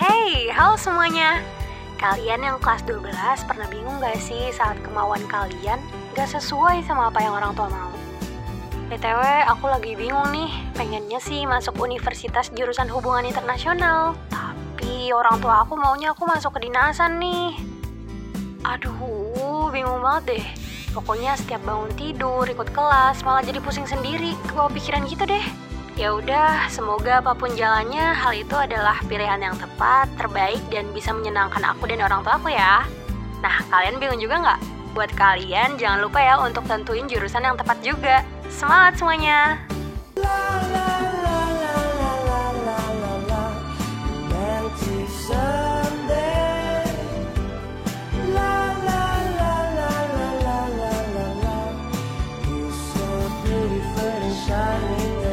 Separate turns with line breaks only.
Hey, halo semuanya. Kalian yang kelas 12 pernah bingung gak sih saat kemauan kalian gak sesuai sama apa yang orang tua mau? BTW, aku lagi bingung nih. Pengennya sih masuk universitas jurusan hubungan internasional. Tapi orang tua aku maunya aku masuk kedinasan nih. Aduh, bingung banget deh. Pokoknya setiap bangun tidur, ikut kelas, malah jadi pusing sendiri. Kebawa pikiran gitu deh. Ya udah, semoga apa pun jalannya, hal itu adalah pilihan yang tepat, terbaik, dan bisa menyenangkan aku dan orang tua aku ya. Nah, kalian bingung juga nggak? Buat kalian, jangan lupa ya untuk tentuin jurusan yang tepat juga. Semangat semuanya!